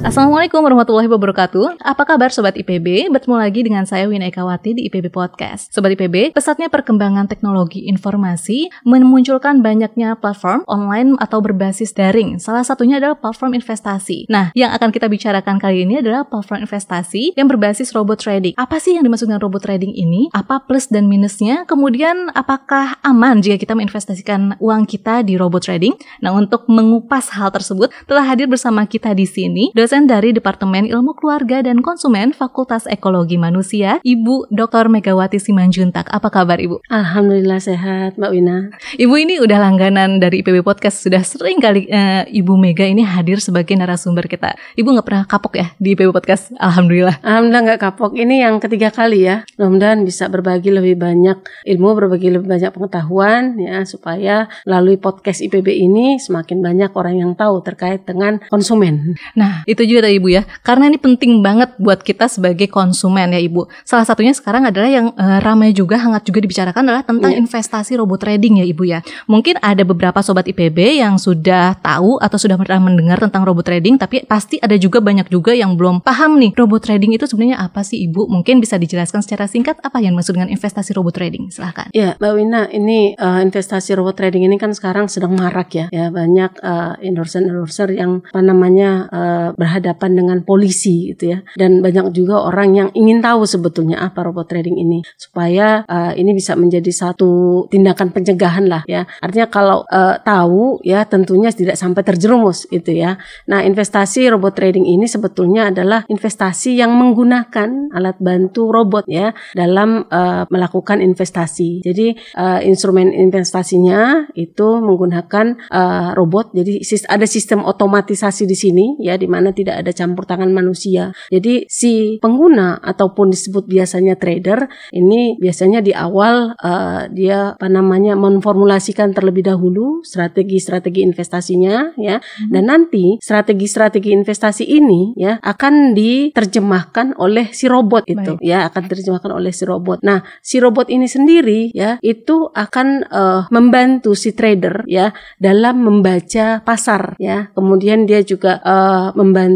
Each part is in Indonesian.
Assalamualaikum warahmatullahi wabarakatuh. Apa kabar Sobat IPB? Bertemu lagi dengan saya Wina Ekawati di IPB Podcast. Sobat IPB, pesatnya perkembangan teknologi informasi memunculkan banyaknya platform online atau berbasis daring. Salah satunya adalah platform investasi. Nah, yang akan kita bicarakan kali ini adalah platform investasi yang berbasis robot trading. Apa sih yang dimaksud dengan robot trading ini? Apa plus dan minusnya? Kemudian, apakah aman jika kita menginvestasikan uang kita di robot trading? Nah, untuk mengupas hal tersebut, telah hadir bersama kita di sini dari Departemen Ilmu Keluarga dan Konsumen Fakultas Ekologi Manusia, Ibu Dr. Megawati Simanjuntak. Apa kabar Ibu? Alhamdulillah sehat, Mbak Wina. Ibu ini udah langganan dari IPB Podcast, sudah sering kali uh, Ibu Mega ini hadir sebagai narasumber kita. Ibu nggak pernah kapok ya di IPB Podcast? Alhamdulillah. Alhamdulillah nggak kapok. Ini yang ketiga kali ya. Mudah-mudahan bisa berbagi lebih banyak ilmu, berbagi lebih banyak pengetahuan ya supaya melalui podcast IPB ini semakin banyak orang yang tahu terkait dengan konsumen. Nah, itu juga tadi Ibu ya. Karena ini penting banget buat kita sebagai konsumen ya Ibu. Salah satunya sekarang adalah yang uh, ramai juga hangat juga dibicarakan adalah tentang yeah. investasi robot trading ya Ibu ya. Mungkin ada beberapa sobat IPB yang sudah tahu atau sudah pernah mendengar tentang robot trading tapi pasti ada juga banyak juga yang belum paham nih robot trading itu sebenarnya apa sih Ibu? Mungkin bisa dijelaskan secara singkat apa yang maksud dengan investasi robot trading? Silahkan. Ya, Mbak Wina, ini uh, investasi robot trading ini kan sekarang sedang marak ya. Ya, banyak uh, endorser-endorser yang apa namanya uh, berhadapan dengan polisi gitu ya. Dan banyak juga orang yang ingin tahu sebetulnya apa robot trading ini supaya uh, ini bisa menjadi satu tindakan pencegahan lah ya. Artinya kalau uh, tahu ya tentunya tidak sampai terjerumus itu ya. Nah, investasi robot trading ini sebetulnya adalah investasi yang menggunakan alat bantu robot ya dalam uh, melakukan investasi. Jadi uh, instrumen investasinya itu menggunakan uh, robot. Jadi ada sistem otomatisasi di sini ya di mana tidak ada campur tangan manusia. Jadi si pengguna ataupun disebut biasanya trader ini biasanya di awal uh, dia apa namanya memformulasikan terlebih dahulu strategi-strategi investasinya ya hmm. dan nanti strategi-strategi investasi ini ya akan diterjemahkan oleh si robot itu Baik. ya akan diterjemahkan oleh si robot. Nah, si robot ini sendiri ya itu akan uh, membantu si trader ya dalam membaca pasar ya. Kemudian dia juga uh, membantu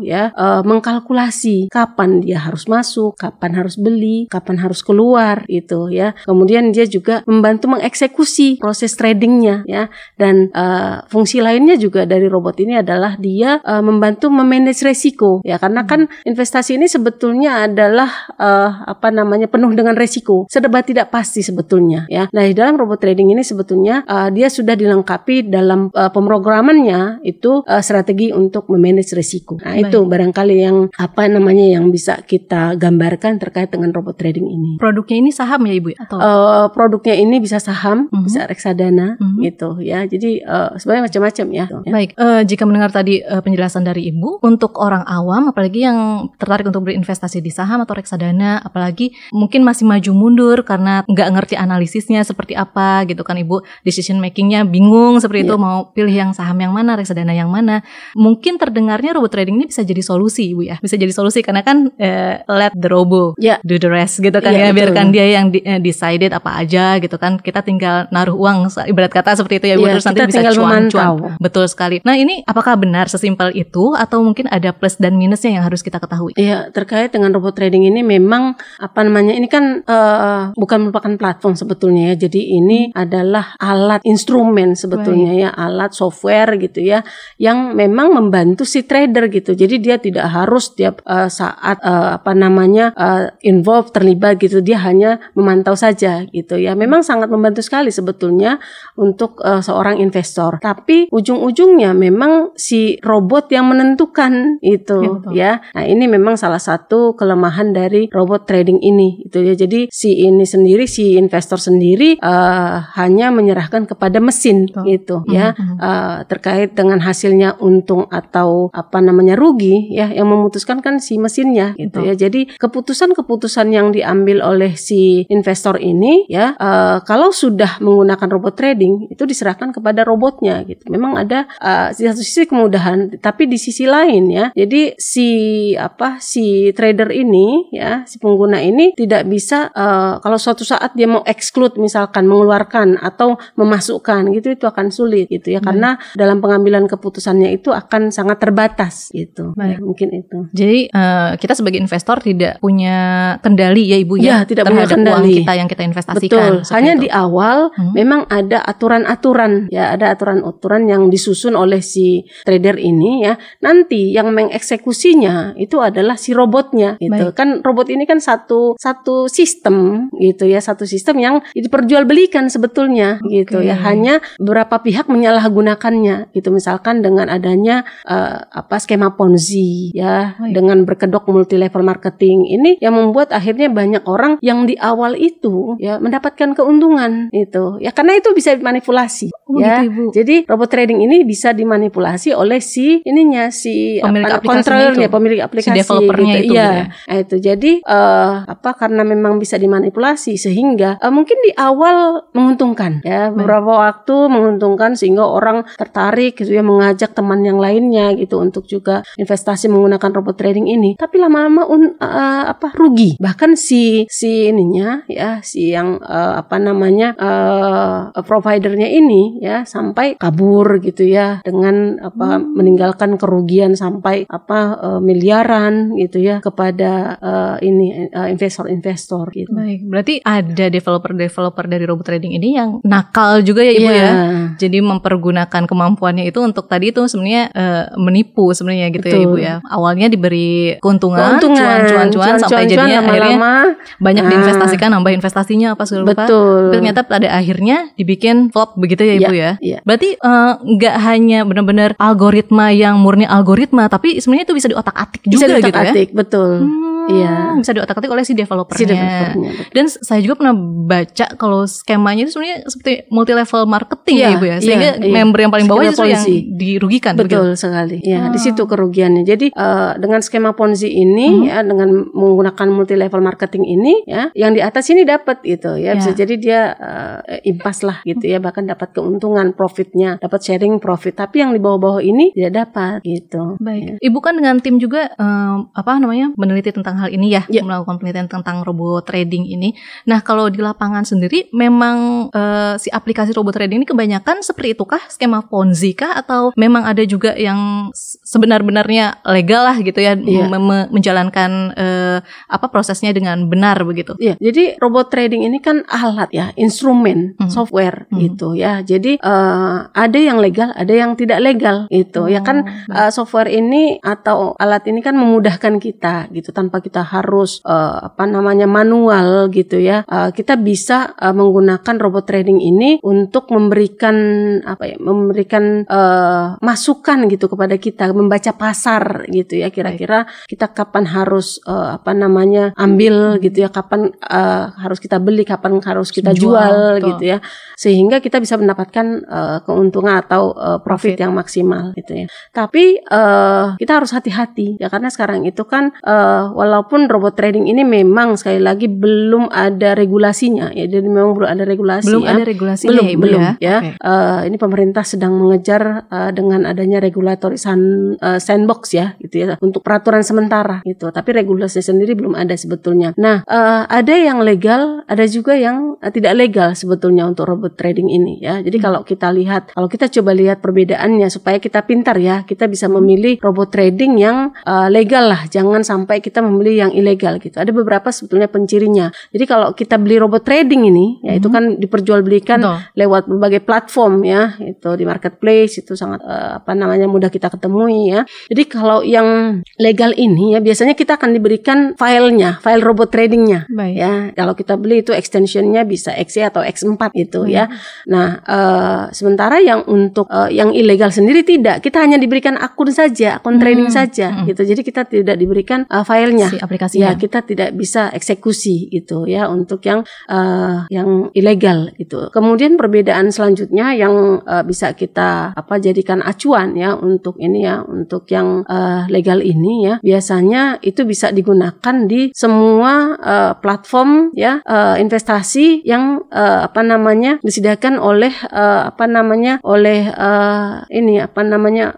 ya uh, mengkalkulasi kapan dia harus masuk, kapan harus beli, kapan harus keluar itu ya. Kemudian dia juga membantu mengeksekusi proses tradingnya ya. Dan uh, fungsi lainnya juga dari robot ini adalah dia uh, membantu memanage resiko ya karena kan investasi ini sebetulnya adalah uh, apa namanya penuh dengan resiko, serba tidak pasti sebetulnya ya. Nah, di dalam robot trading ini sebetulnya uh, dia sudah dilengkapi dalam uh, pemrogramannya itu uh, strategi untuk memanage resiko. Nah, Baik. itu barangkali yang apa namanya yang bisa kita gambarkan terkait dengan robot trading ini. Produknya ini saham ya Ibu atau uh, produknya ini bisa saham, uh mhm. -huh. bisa reksadana uh mhm. -huh. gitu ya. Jadi uh, sebenarnya macam-macam ya. Baik, uh, jika mendengar tadi uh, penjelasan dari Ibu untuk orang awam apalagi yang tertarik untuk berinvestasi di saham atau reksadana apalagi mungkin masih maju mundur karena nggak ngerti analisisnya seperti apa gitu kan Ibu decision makingnya bingung seperti yeah. itu iya. mau pilih yang saham yang mana reksadana yang mana mungkin terdengarnya robot trading ini bisa jadi solusi Ibu ya. Bisa jadi solusi karena kan uh, let the robo yeah. do the rest gitu kan yeah, ya. Betul. Biarkan dia yang di, uh, decided apa aja gitu kan. Kita tinggal naruh uang ibarat kata seperti itu ya. Yeah, terus nanti bisa cuan-cuan. Betul sekali. Nah, ini apakah benar sesimpel itu atau mungkin ada plus dan minusnya yang harus kita ketahui? Iya, terkait dengan robot trading ini memang apa namanya? Ini kan uh, bukan merupakan platform sebetulnya ya. Jadi ini hmm. adalah alat instrumen sebetulnya right. ya, alat software gitu ya yang memang membantu si trader gitu. Jadi dia tidak harus tiap uh, saat uh, apa namanya uh, involve terlibat gitu. Dia hanya memantau saja gitu ya. Memang sangat membantu sekali sebetulnya untuk uh, seorang investor. Tapi ujung-ujungnya memang si robot yang menentukan itu ya. ya. Nah, ini memang salah satu kelemahan dari robot trading ini itu ya. Jadi si ini sendiri si investor sendiri uh, hanya menyerahkan kepada mesin Betul. gitu ya. Uh, terkait dengan hasilnya untung atau apa apa namanya rugi ya yang memutuskan kan si mesinnya gitu Betul. ya. Jadi keputusan-keputusan yang diambil oleh si investor ini ya eh, kalau sudah menggunakan robot trading itu diserahkan kepada robotnya gitu. Memang ada di satu sisi kemudahan tapi di sisi lain ya. Jadi si apa si trader ini ya si pengguna ini tidak bisa eh, kalau suatu saat dia mau exclude misalkan mengeluarkan atau memasukkan gitu itu akan sulit gitu ya karena dalam pengambilan keputusannya itu akan sangat terbatas gitu. Baik. Ya, mungkin itu. Jadi eh, kita sebagai investor tidak punya kendali ya ibu ya, Ya, tidak punya terhadap uang kendali. kita yang kita investasikan. Betul. Hanya itu. di awal Hmm. memang ada aturan-aturan ya, ada aturan-aturan yang disusun oleh si trader ini ya. Nanti yang mengeksekusinya itu adalah si robotnya gitu. Baik. Kan robot ini kan satu satu sistem gitu ya, satu sistem yang diperjualbelikan sebetulnya gitu ya. Hanya beberapa pihak menyalahgunakannya gitu. Misalkan dengan adanya eh, apa skema ponzi ya, Baik. dengan berkedok multi level marketing ini yang membuat akhirnya banyak orang yang di awal itu ya mendapatkan keuntungan itu ya karena itu bisa dimanipulasi Oh, ya gitu, Ibu. jadi robot trading ini bisa dimanipulasi oleh si ininya si Pemilik apa, pemilik aplikasi developernya gitu. itu, Iya. gitu ya. Nah, itu jadi eh, apa karena memang bisa dimanipulasi sehingga eh, mungkin di awal menguntungkan ya beberapa waktu menguntungkan sehingga orang tertarik gitu ya mengajak teman yang lainnya gitu untuk juga investasi menggunakan robot trading ini tapi lama-lama un- eh, apa rugi bahkan si si ininya ya si yang eh, apa namanya eh, providernya ini ya sampai kabur gitu ya dengan apa meninggalkan kerugian sampai apa eh, miliaran gitu ya kepada eh, ini eh, investor-investor gitu. Baik, berarti ada developer-developer dari robot trading ini yang nakal juga ya ibu Iya. ya. Jadi mempergunakan kemampuannya itu untuk tadi itu sebenarnya eh, menipu sebenarnya gitu ya Betul. ibu ya. Awalnya diberi keuntungan, Keuntungan, cuan-cuan-cuan sampai cuan-cuan jadinya akhirnya lama-lama banyak Ah. diinvestasikan, nambah investasinya apa segala rupa. betul. Tapi ternyata pada akhirnya dibikin flop begitu ya ibu ya. Iya. Berarti eh, nggak hanya benar-benar algoritma yang murni algoritma, tapi sebenarnya itu bisa diotak-atik juga Bisa gitu ya. betul. Hmm, Iya. Bisa diotak-atik oleh si developernya. Si developernya. Dan saya juga pernah baca kalau skemanya itu sebenarnya seperti multi level marketing Iya, ya ibu ya, sehingga iya, iya. member yang paling bawah justru yang dirugikan. Betul sekali. Ya, di Ah. Situ kerugiannya. Jadi eh, dengan skema Ponzi ini Hmm. ya dengan menggunakan multi level marketing ini ya, yang di atas ini dapat gitu ya. Bisa Ya. jadi dia eh, impas lah gitu ya, bahkan dapat keuntungan profitnya, dapat sharing profit. Tapi yang di bawah-bawah ini tidak dapat gitu. Baik, ibu kan dengan tim juga em, apa namanya meneliti tentang hal ini ya, Ya. melakukan penelitian tentang robot trading ini. Nah kalau di lapangan sendiri, memang eh, si aplikasi robot trading ini kebanyakan seperti itukah skema Ponzi kah atau memang ada juga yang sebenar-benarnya legal lah gitu ya, Iya. me- me- menjalankan eh, apa prosesnya dengan benar begitu. Iya, jadi robot trading ini kan alat ya, instrumen, Hmm. software Hmm. gitu ya. Jadi eh, ada yang legal, ada yang tidak legal gitu. ya kan eh, software ini atau alat ini kan memudahkan kita gitu tanpa kita harus eh, apa namanya manual gitu ya. Eh, kita bisa eh, menggunakan robot trading ini untuk memberikan apa ya, memberikan eh, masukan gitu kepada kita, membaca pasar gitu ya. Kira-kira kita kapan harus eh, apa namanya ambil gitu ya, kapan eh, harus kita beli, kapan harus kita Jual, jual, gitu ya, sehingga kita bisa mendapatkan eh, keuntungan atau eh, profit, Profit. yang maksimal gitu ya. Tapi eh, kita harus hati-hati ya karena sekarang itu kan eh, walaupun robot trading ini memang sekali lagi belum ada regulasinya ya, jadi memang belum ada regulasi belum ya ada regulasinya belum ya, Ibu belum ya. ya, Oke. Eh, ini pemerintah sedang mengejar eh, dengan adanya regulatory san- eh, sandbox ya gitu ya untuk peraturan sementara gitu. Tapi regulasi sendiri belum ada sebetulnya. Nah eh, ada yang legal ada juga yang eh, tidak legal sebetulnya untuk robot trading ini ya. Jadi kalau kita lihat kalau kita coba lihat perbedaannya supaya kita pintar ya kita bisa memilih robot trading yang eh, legal lah. Jangan sampai kita memilih yang ilegal gitu. Ada beberapa sebetulnya pencirinya. Jadi kalau kita beli robot trading ini ya itu Hmm. kan diperjualbelikan Betul. lewat berbagai platform ya itu di marketplace itu sangat eh, apa namanya mudah kita ketemui ya jadi kalau yang legal ini ya biasanya kita akan diberikan filenya file robot tradingnya Baik. ya kalau kita beli itu extensionnya bisa XY atau X4 gitu ya nah eh, sementara yang untuk eh, yang ilegal sendiri tidak kita hanya diberikan akun saja akun trading Hmm, saja hmm. gitu jadi kita tidak diberikan eh, filenya Si aplikasinya. ya kita tidak bisa eksekusi gitu ya untuk yang eh, yang ilegal gitu. Kemudian perbedaan selanjutnya yang eh, bisa kita apa jadikan acuan ya untuk ini ya untuk yang uh, legal ini ya biasanya itu bisa digunakan di semua uh, platform ya uh, investasi yang uh, apa namanya disediakan oleh uh, apa namanya oleh uh, ini apa namanya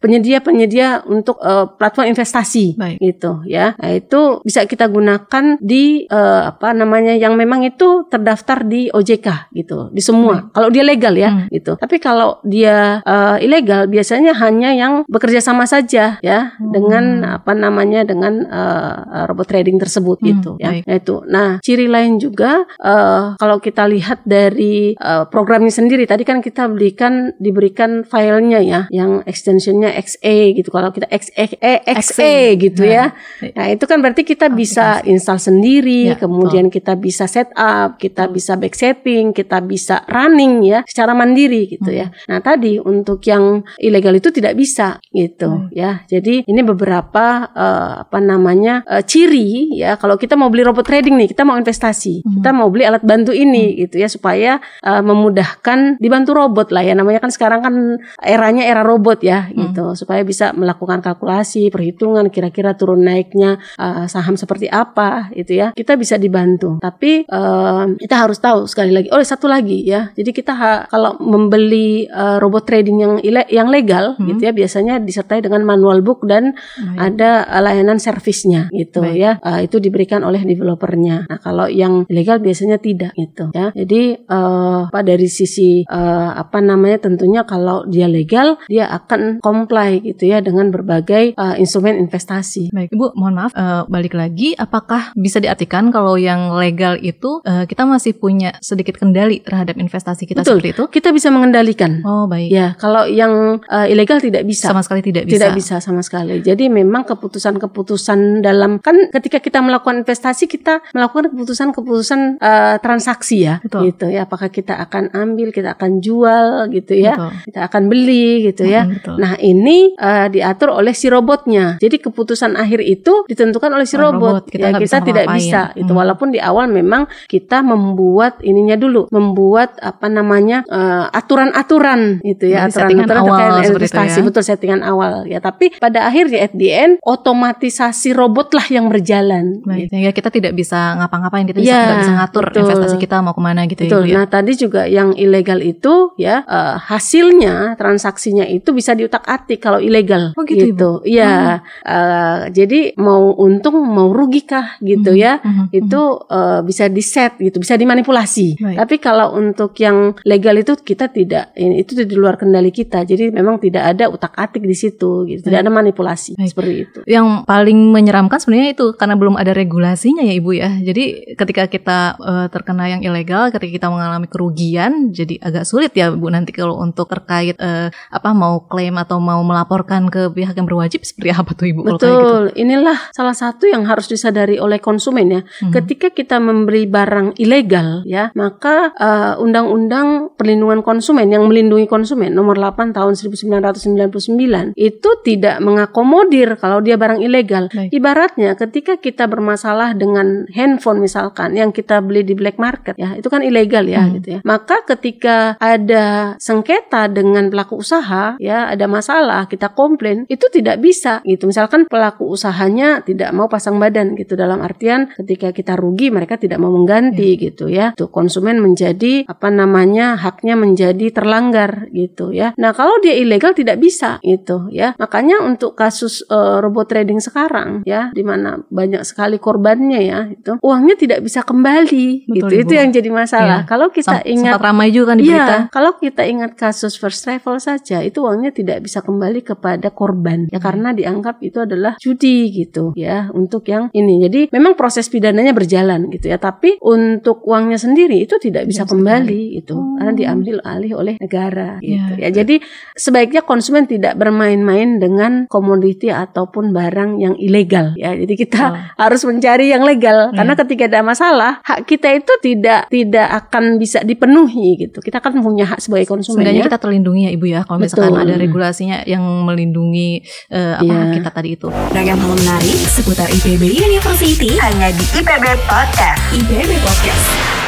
penyedia-penyedia uh, untuk uh, platform investasi Baik. gitu ya. Nah, itu bisa kita gunakan di uh, apa namanya yang memang itu terdaftar di OJK gitu, di semua. Baik. Kalau dia legal ya hmm. gitu. Tapi kalau dia uh, ilegal biasanya hanya yang bekerja sama saja ya hmm. dengan apa namanya dengan uh, robot trading tersebut hmm, gitu ya. Nah, itu. Nah, ciri lain juga uh, kalau kita lihat dari uh, programnya sendiri tadi kan kita belikan diberikan filenya ya yang extensionnya XA gitu. Kalau kita XE XA gitu ya. Nah, nah, itu kan berarti kita bisa install sendiri, ya, kemudian betul. kita bisa setup, kita bisa back setting, kita bisa running ya secara mandiri gitu hmm. ya. Nah, tadi untuk yang ilegal itu tidak bisa gitu hmm. ya. Jadi ini beberapa uh, apa namanya uh, ciri ya kalau kita mau beli robot trading nih, kita mau investasi, hmm. kita mau beli alat bantu ini hmm. gitu ya supaya uh, memudahkan dibantu robot lah ya. Namanya kan sekarang kan eranya era robot ya hmm. gitu supaya bisa melakukan kalkulasi, perhitungan kira-kira turun naiknya uh, saham seperti apa itu ya. Kita bisa dibantu. Tapi uh, kita harus tahu sekali lagi. Oh, satu lagi ya. Jadi kita ha, kalau membeli uh, robot trading yang yang legal hmm. gitu ya biasanya disertai dengan manual book dan Baik. ada uh, layanan servisnya gitu Baik. ya. Uh, itu diberikan oleh developernya. Nah, kalau yang ilegal biasanya tidak gitu ya. Jadi uh, apa dari sisi uh, apa namanya tentunya kalau dia legal dia akan comply gitu ya dengan berbagai uh, instrumen investasi. Baik, Ibu, mohon maaf uh, balik lagi apakah bisa diartikan kalau yang legal itu uh, kita masih punya sedikit kendali terhadap investasi kita Betul. seperti itu? Kita bisa mengendalikan. Oh, baik. Ya, kalau yang uh, ilegal tidak bisa. Sama sekali tidak bisa. Tidak bisa sama sekali. Jadi memang keputusan-keputusan dalam kan ketika kita melakukan investasi kita melakukan keputusan-keputusan uh, transaksi ya, Betul. gitu ya. Apakah kita akan ambil, kita akan jual, gitu ya, Betul. kita akan beli, gitu ya. Betul. Nah ini uh, diatur oleh si robotnya. Jadi keputusan akhir itu ditentukan oleh si robot. robot. Kita, ya, kita bisa tidak bisa. Itu hmm. walaupun di awal memang kita membuat ininya dulu, membuat apa namanya aturan-aturan uh, itu ya, aturan-aturan terkait investasi, ya? betul settingan awal ya. Tapi pada akhirnya at the end otomatisasi robotlah yang berjalan. Baik, gitu. kita tidak bisa ngapa-ngapain, kita ya, tidak bisa ngatur betul. investasi kita mau ke mana gitu ya, betul. ya. Nah tadi juga yang ilegal itu ya uh, hasilnya transaksinya itu bisa diutak-atik kalau ilegal. Oh gitu. gitu. Ya, hmm. uh, jadi mau untung mau rugi kah gitu hmm. ya, hmm. itu uh, bisa di set gitu, bisa dimanipulasi. Baik. Tapi kalau untuk yang legal itu kita tidak, ini itu di luar kendali kita. Jadi memang tidak ada utak-atik di situ, gitu. Tidak ada manipulasi Baik. seperti itu. Yang paling menyeramkan sebenarnya itu karena belum ada regulasinya ya ibu ya. Jadi ketika kita uh, terkena yang ilegal, ketika kita mengalami kerugian, jadi agak sulit ya bu nanti kalau untuk terkait uh, apa mau klaim atau mau melaporkan ke pihak yang berwajib seperti apa tuh ibu? Betul. Kalau gitu? Inilah salah satu yang harus disadari oleh konsumen ya. Hmm. Ketika kita memberi barang ilegal ya, maka eh, undang-undang perlindungan konsumen yang melindungi konsumen nomor 8 tahun 1999 itu tidak mengakomodir kalau dia barang ilegal. Baik. Ibaratnya ketika kita bermasalah dengan handphone misalkan yang kita beli di black market ya, itu kan ilegal ya hmm. gitu ya. Maka ketika ada sengketa dengan pelaku usaha ya, ada masalah, kita komplain, itu tidak bisa gitu. Misalkan pelaku usahanya tidak mau pasang badan gitu dalam artian ketika kita rugi mereka tidak mau mengganti hmm. gitu ya. Tuh konsumen menjadi apa namanya haknya menjadi terlanggar gitu ya. Nah, kalau dia ilegal tidak bisa gitu ya. Makanya untuk kasus uh, robot trading sekarang ya di mana banyak sekali korbannya ya itu uangnya tidak bisa kembali Betul, gitu. Ibu. Itu yang jadi masalah. Ya. Kalau kita Sem ingat ramai juga kan di Ya, kalau kita ingat kasus first travel saja itu uangnya tidak bisa kembali kepada korban ya hmm. karena dianggap itu adalah judi gitu ya untuk yang ini. Jadi memang proses pidananya berjalan gitu ya, tapi untuk uangnya sendiri itu tidak bisa kembali itu oh. karena diambil alih oleh negara gitu ya. ya. Jadi sebaiknya konsumen tidak bermain-main dengan komoditi ataupun barang yang ilegal ya. Jadi kita oh. harus mencari yang legal yeah. karena ketika ada masalah hak kita itu tidak tidak akan bisa dipenuhi gitu. Kita kan punya hak sebagai konsumen. Sebenarnya ya. kita terlindungi ya Ibu ya kalau misalkan Betul. ada regulasinya yang melindungi uh, apa yeah. kita tadi itu. Ragam hal menarik seputar IPB University hanya di IPB Podcast. IPB Podcast.